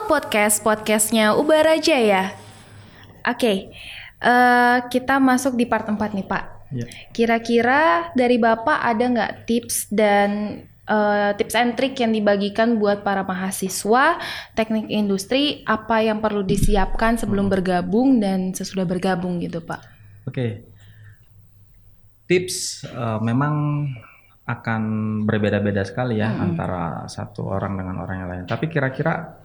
Talk Podcast, podcastnya Ubara Jaya. Oke, eh, kita masuk di part 4 nih Pak. Ya. Kira-kira dari Bapak ada nggak tips dan eh, tips and trick yang dibagikan buat para mahasiswa teknik industri apa yang perlu disiapkan sebelum bergabung dan sesudah bergabung gitu Pak? Oke. Tips eh, memang akan berbeda-beda sekali ya Mm-mm. antara satu orang dengan orang yang lain. Tapi kira-kira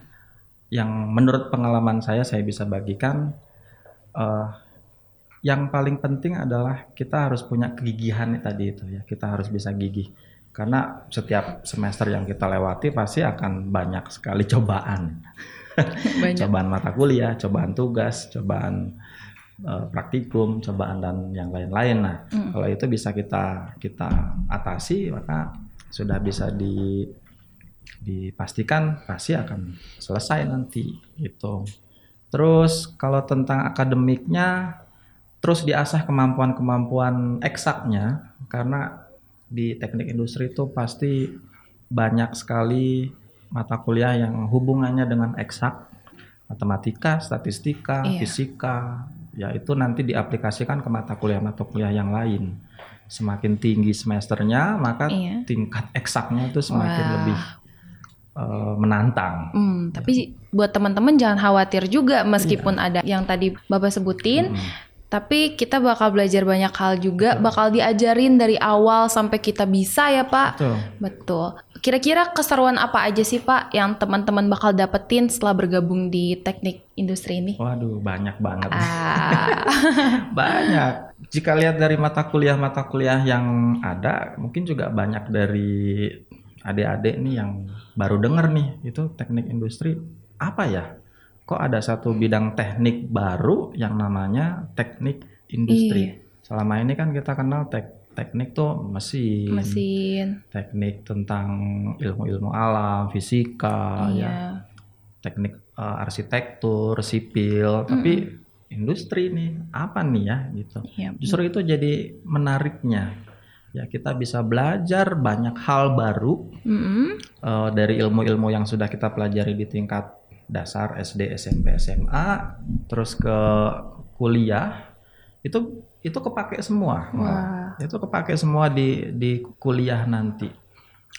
yang menurut pengalaman saya saya bisa bagikan eh, yang paling penting adalah kita harus punya kegigihan tadi itu ya. Kita harus bisa gigih. Karena setiap semester yang kita lewati pasti akan banyak sekali cobaan. cobaan mata kuliah, cobaan tugas, cobaan eh, praktikum, cobaan dan yang lain-lain. Nah, Mm. kalau itu bisa kita kita atasi, maka sudah bisa di dipastikan pasti akan selesai nanti gitu. Terus kalau tentang akademiknya, terus diasah kemampuan-kemampuan eksaknya karena di teknik industri itu pasti banyak sekali mata kuliah yang hubungannya dengan eksak, matematika, statistika, Iya. fisika, ya itu nanti diaplikasikan ke mata kuliah-mata kuliah yang lain. Semakin tinggi semesternya, maka Iya. tingkat eksaknya itu semakin Wah. lebih menantang. Hmm, tapi buat teman-teman jangan khawatir juga meskipun ada yang tadi Bapak sebutin, Mm-mm. tapi kita bakal belajar banyak hal juga, Betul. bakal diajarin dari awal sampai kita bisa ya, Pak. Betul. Betul. Kira-kira keseruan apa aja sih, Pak, yang teman-teman bakal dapetin setelah bergabung di teknik industri ini? Waduh, banyak banget. Ah, banyak. Jika lihat dari mata kuliah-mata kuliah yang ada, mungkin juga banyak dari adik-adik nih yang baru denger nih, itu teknik industri apa ya? Kok ada satu bidang teknik baru yang namanya teknik industri? Selama ini kan kita kenal tek teknik tuh mesin, mesin. teknik tentang ilmu-ilmu alam, fisika, ya, Iya. teknik eh, arsitektur, sipil, tapi industri nih apa nih ya gitu. Iya. Justru itu jadi menariknya. Ya kita bisa belajar banyak hal baru Mm-mm. eh, dari ilmu-ilmu yang sudah kita pelajari di tingkat dasar SD, SMP, SMA, terus ke kuliah itu itu kepake semua. Wah. Itu kepake semua di di kuliah nanti.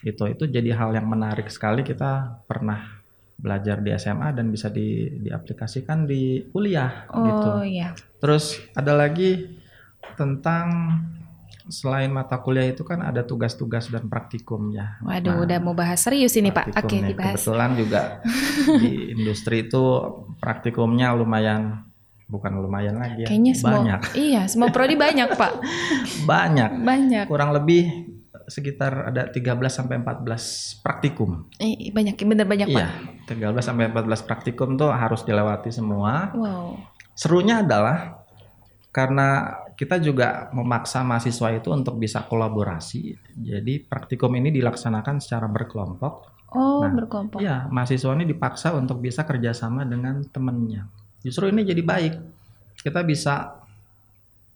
Itu itu jadi hal yang menarik sekali kita pernah belajar di SMA dan bisa di diaplikasikan di kuliah gitu. Oh iya. Terus ada lagi tentang selain mata kuliah itu kan ada tugas-tugas dan praktikum ya. Waduh, Nah, udah mau bahas serius ini, Pak. Oke, nih. dibahas. Kebetulan juga di industri itu praktikumnya lumayan bukan lumayan lagi ya. Kayaknya semua banyak. Iya, semua prodi banyak, Pak. Banyak. Banyak. Kurang lebih sekitar ada 13 sampai 14 praktikum. Eh, banyak, bener banyak, Pak. Iya, 13 sampai 14 praktikum tuh harus dilewati semua. Wow. Serunya adalah karena kita juga memaksa mahasiswa itu untuk bisa kolaborasi. Jadi praktikum ini dilaksanakan secara berkelompok. Oh, Nah, berkelompok. Iya, mahasiswa ini dipaksa untuk bisa kerjasama dengan temannya. Justru ini jadi baik. Kita bisa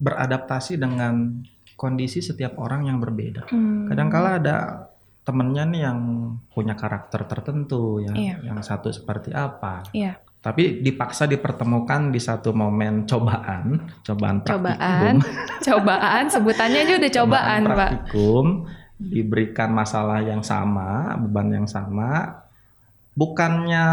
beradaptasi dengan kondisi setiap orang yang berbeda. Hmm. Kadangkala ada temennya nih yang punya karakter tertentu ya, Iya. yang satu seperti apa. Iya. Tapi dipaksa dipertemukan di satu momen cobaan, cobaan praktikum. Cobaan. Cobaan, sebutannya aja udah cobaan, Pak. praktikum, diberikan masalah yang sama, beban yang sama. Bukannya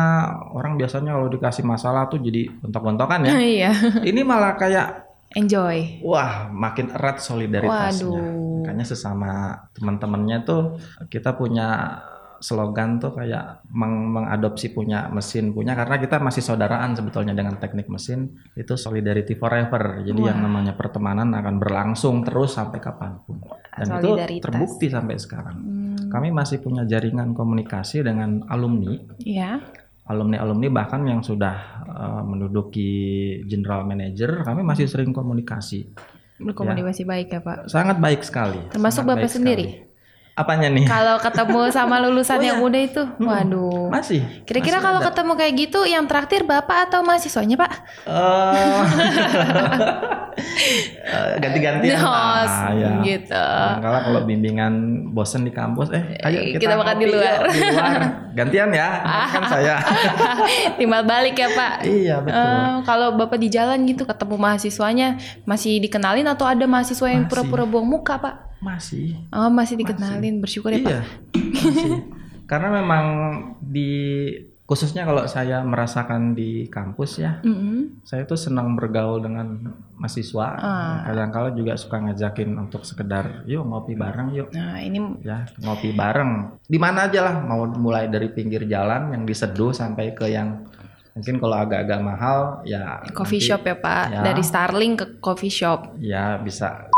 orang biasanya kalau dikasih masalah tuh jadi bentok-bentokan ya. Iya. Ini malah kayak Enjoy. wah makin erat solidaritasnya. Waduh. Makanya sesama teman-temannya tuh kita punya slogan tuh kayak meng- mengadopsi punya mesin punya karena kita masih saudaraan sebetulnya dengan teknik mesin itu solidarity forever. Jadi yang Wah. namanya pertemanan akan berlangsung terus sampai kapan pun. Dan itu terbukti sampai sekarang. Hmm, Kami masih punya jaringan komunikasi dengan alumni, Iya. alumni-alumni bahkan yang sudah eh, menduduki general manager, kami masih sering komunikasi. Berkomunikasi baik ya, Pak. Sangat baik sekali. Termasuk sangat Bapak sendiri? sekali. Apanya nih? Kalau ketemu sama lulusan Oh, yang iya. udah itu, waduh. Masih. Kira-kira kalau ada. ketemu kayak gitu yang traktir bapak atau mahasiswanya pak? Eh, ganti-gantian Oh, lah, ya. gitu. Kalau kalau bimbingan bosen di kampus, eh ayo Eh, kita, kita makan di luar. yuk, di luar. Gantian ya, kan saya. Timbal balik ya pak. iya betul. Eh, kalau bapak di jalan gitu ketemu mahasiswanya masih dikenalin atau ada mahasiswa yang pura-pura buang muka pak? Masih. Oh masih dikenalin bersyukur ya pak. Iya. Masih. Karena memang di khususnya kalau saya merasakan di kampus ya, Mm-mm. saya tuh senang bergaul dengan mahasiswa. Ah. Kadang-kala juga suka ngajakin untuk sekedar, yuk ngopi bareng yuk. Nah ini ya ngopi bareng di mana aja lah mau mulai dari pinggir jalan yang diseduh sampai ke yang mungkin kalau agak-agak mahal ya coffee nanti shop ya pak, Ya. dari Starling ke coffee shop. ya bisa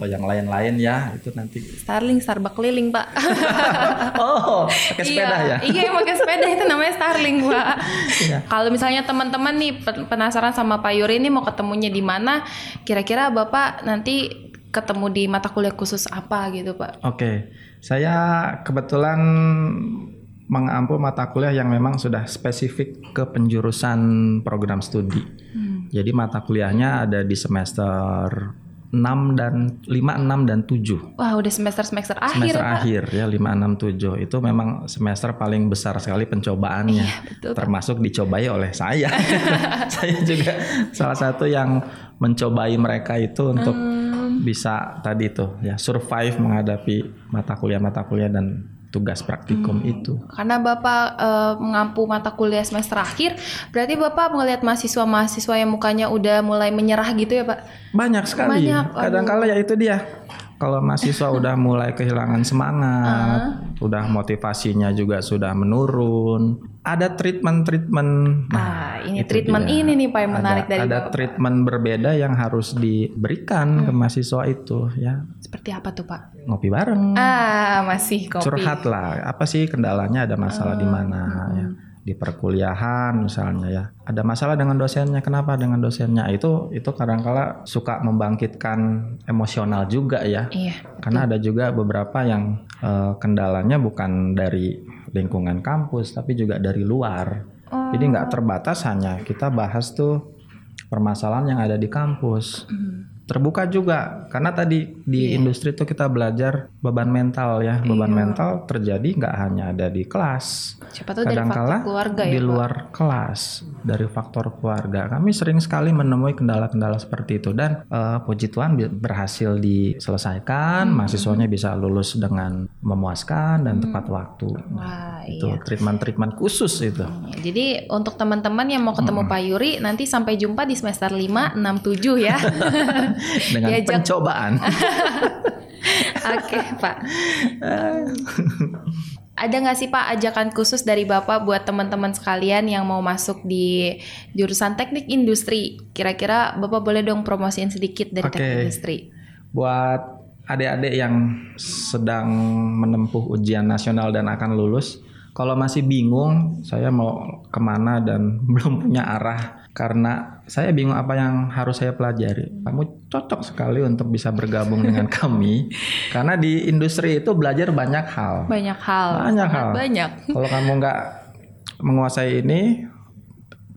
atau yang lain-lain ya itu nanti Starling Starbucks keliling pak. oh pakai sepeda iya, ya Iya pakai sepeda itu namanya Starling pak. Iya. Kalau misalnya teman-teman nih pen- penasaran sama Pak Yuri ini mau ketemunya di mana, kira-kira bapak nanti ketemu di mata kuliah khusus apa gitu pak? oke saya kebetulan mengampu mata kuliah yang memang sudah spesifik ke penjurusan program studi Hmm. jadi mata kuliahnya ada di semester 6 dan 5, 6 dan 7 Wah udah semester semester akhir semester pak. akhir ya 5 6 7 itu memang semester paling besar sekali pencobaannya. Iya betul. Termasuk dicobai oleh saya. Saya juga salah satu yang mencobai mereka itu untuk Hmm, bisa tadi itu ya survive menghadapi mata kuliah mata kuliah dan tugas praktikum Hmm. itu. Karena bapak eh, mengampu mata kuliah semester akhir, berarti bapak melihat mahasiswa-mahasiswa yang mukanya udah mulai menyerah gitu ya pak? banyak sekali. Banyak, kadang-kala ya itu dia. Kalau mahasiswa udah mulai kehilangan semangat udah motivasinya juga sudah menurun ada treatment-treatment Ah, ini itu treatment dia. ini nih pak yang menarik ada, dari ada bapak. Hmm. treatment berbeda yang harus diberikan ke mahasiswa itu ya Seperti apa tuh pak? ngopi bareng Ah masih kopi. curhat lah apa sih kendalanya ada masalah di mana Hmm. ya di perkuliahan misalnya ya ada masalah dengan dosennya kenapa dengan dosennya itu itu kadangkala suka membangkitkan emosional juga ya Iya. karena ada juga beberapa yang eh, kendalanya bukan dari lingkungan kampus tapi juga dari luar Oh. jadi nggak terbatas hanya kita bahas tuh permasalahan yang ada di kampus Hmm. terbuka juga karena tadi di Iya. industri itu kita belajar beban mental ya beban mental terjadi nggak hanya ada di kelas Siapa tahu dari kadangkala faktor keluarga ya di pak? luar kelas dari faktor keluarga kami sering sekali menemui kendala-kendala seperti itu dan eh, puji Tuhan berhasil diselesaikan Hmm. mahasiswanya bisa lulus dengan memuaskan dan tepat waktu Wah itu iya. treatment-treatment khusus itu Jadi untuk teman-teman yang mau ketemu Pak Yuri nanti sampai jumpa di semester 5, 6, 7 ya. dengan Diajak- pencobaan Oke Pak. Ada nggak sih Pak ajakan khusus dari Bapak buat teman-teman sekalian yang mau masuk di jurusan teknik industri? Kira-kira Bapak boleh dong promosiin sedikit dari Oke. teknik industri. buat adik-adik yang sedang menempuh ujian nasional dan akan lulus kalau masih bingung saya mau ke mana dan belum punya arah karena saya bingung apa yang harus saya pelajari kamu cocok sekali untuk bisa bergabung dengan kami karena di industri itu belajar banyak hal Banyak hal. Banyak hal. Banyak. kalau kamu nggak menguasai ini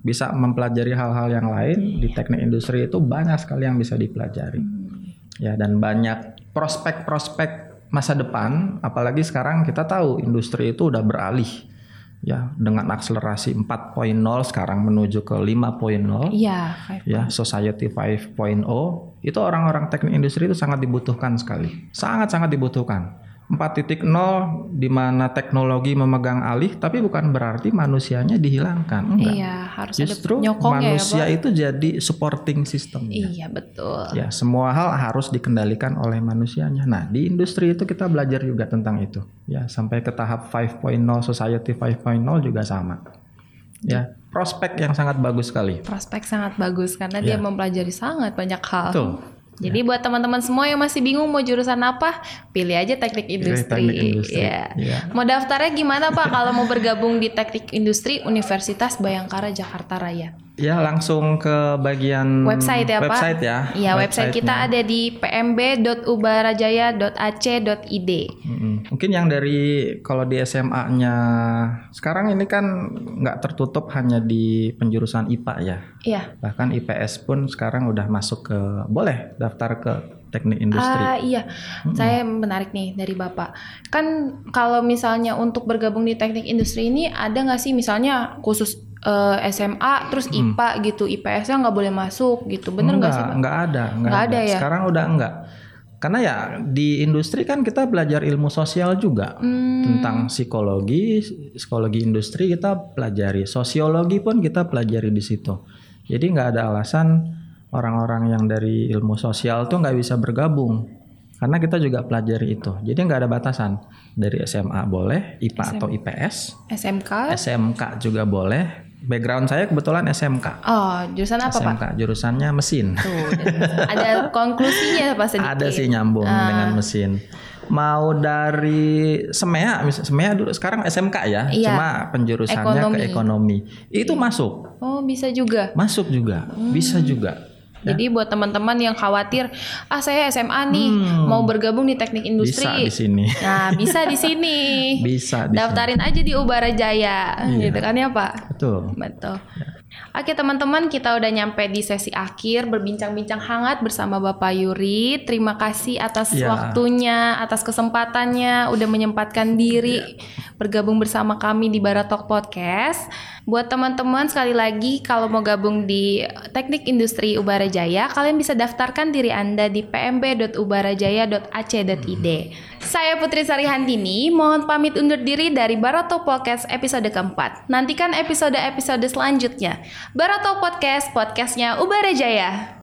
bisa mempelajari hal-hal yang lain di teknik industri itu banyak sekali yang bisa dipelajari ya dan banyak prospek-prospek masa depan apalagi sekarang kita tahu industri itu udah beralih ya dengan akselerasi 4.0 sekarang menuju ke 5.0 Iya. Five. ya society 5.0 itu orang-orang teknik industri itu sangat dibutuhkan sekali sangat-sangat dibutuhkan 4.0 di mana teknologi memegang alih tapi bukan berarti manusianya dihilangkan enggak Iya harus justru ada penyokongnya manusia ya Pak. itu jadi supporting system Iya betul. ya semua hal harus dikendalikan oleh manusianya nah di industri itu kita belajar juga tentang itu ya sampai ke tahap 5.0 society 5.0 juga sama ya prospek yang sangat bagus sekali Prospek sangat bagus karena dia Iya. mempelajari sangat banyak hal. Betul. Jadi buat teman-teman semua yang masih bingung mau jurusan apa, pilih aja teknik industri. teknik industri. Iya. Iya. Mau daftarnya gimana Pak kalau mau bergabung di teknik industri Universitas Bayangkara Jakarta Raya? Ya langsung ke bagian Website ya, Pak? website ya. Iya, website kita ada di pmb.ubarajaya.ac.id. Mm-mm. Mungkin yang dari kalau di SMA-nya sekarang ini kan nggak tertutup hanya di penjurusan IPA ya. Iya. Bahkan IPS pun sekarang udah masuk ke boleh daftar ke teknik industri. Ah iya, saya menarik nih dari bapak. Kan kalau misalnya untuk bergabung di teknik industri ini ada nggak sih misalnya khusus eh, SMA terus IPA gitu, IPS-nya nggak boleh masuk gitu, bener nggak sih pak? Nggak ada, nggak ada. ada ya? Sekarang udah enggak. Karena ya di industri kan kita belajar ilmu sosial juga Hmm, tentang psikologi, psikologi industri kita pelajari, sosiologi pun kita pelajari di situ. Jadi nggak ada alasan orang-orang yang dari ilmu sosial tuh nggak bisa bergabung karena kita juga pelajari itu. Jadi nggak ada batasan dari SMA boleh, IPA atau IPS, SMK? SMK juga boleh. Background saya kebetulan SMK. Oh, jurusan apa pak? SMK jurusannya mesin. Tuh, ada konklusinya apa sedikit? Ada sih nyambung Ah. dengan mesin. Mau dari SEMEA, SEMEA dulu sekarang SMK ya, Iya. cuma penjurusannya Ekonomi. ke ekonomi. Itu masuk, Oh bisa juga. masuk juga, bisa juga. Jadi buat teman-teman yang khawatir, ah saya SMA nih, Hmm. mau bergabung di teknik industri. Bisa di sini. Nah, bisa di sini. Bisa di sini. Daftarin aja di Ubara Jaya, Iya. gitu kan ya Pak? Betul. Betul. Oke teman-teman, kita udah nyampe di sesi akhir berbincang-bincang hangat bersama Bapak Yuri. Terima kasih atas Ya. waktunya, atas kesempatannya, udah menyempatkan diri bergabung bersama kami di Baratok Podcast. Buat teman-teman sekali lagi kalau mau gabung di Teknik Industri Ubara Jaya, kalian bisa daftarkan diri Anda di pmb.ubarajaya.ac.id. Saya Putri Sari Handini, mohon pamit undur diri dari Baratok Podcast episode keempat. Nantikan episode-episode selanjutnya. Baratok Podcast, podcastnya Ubara Jaya.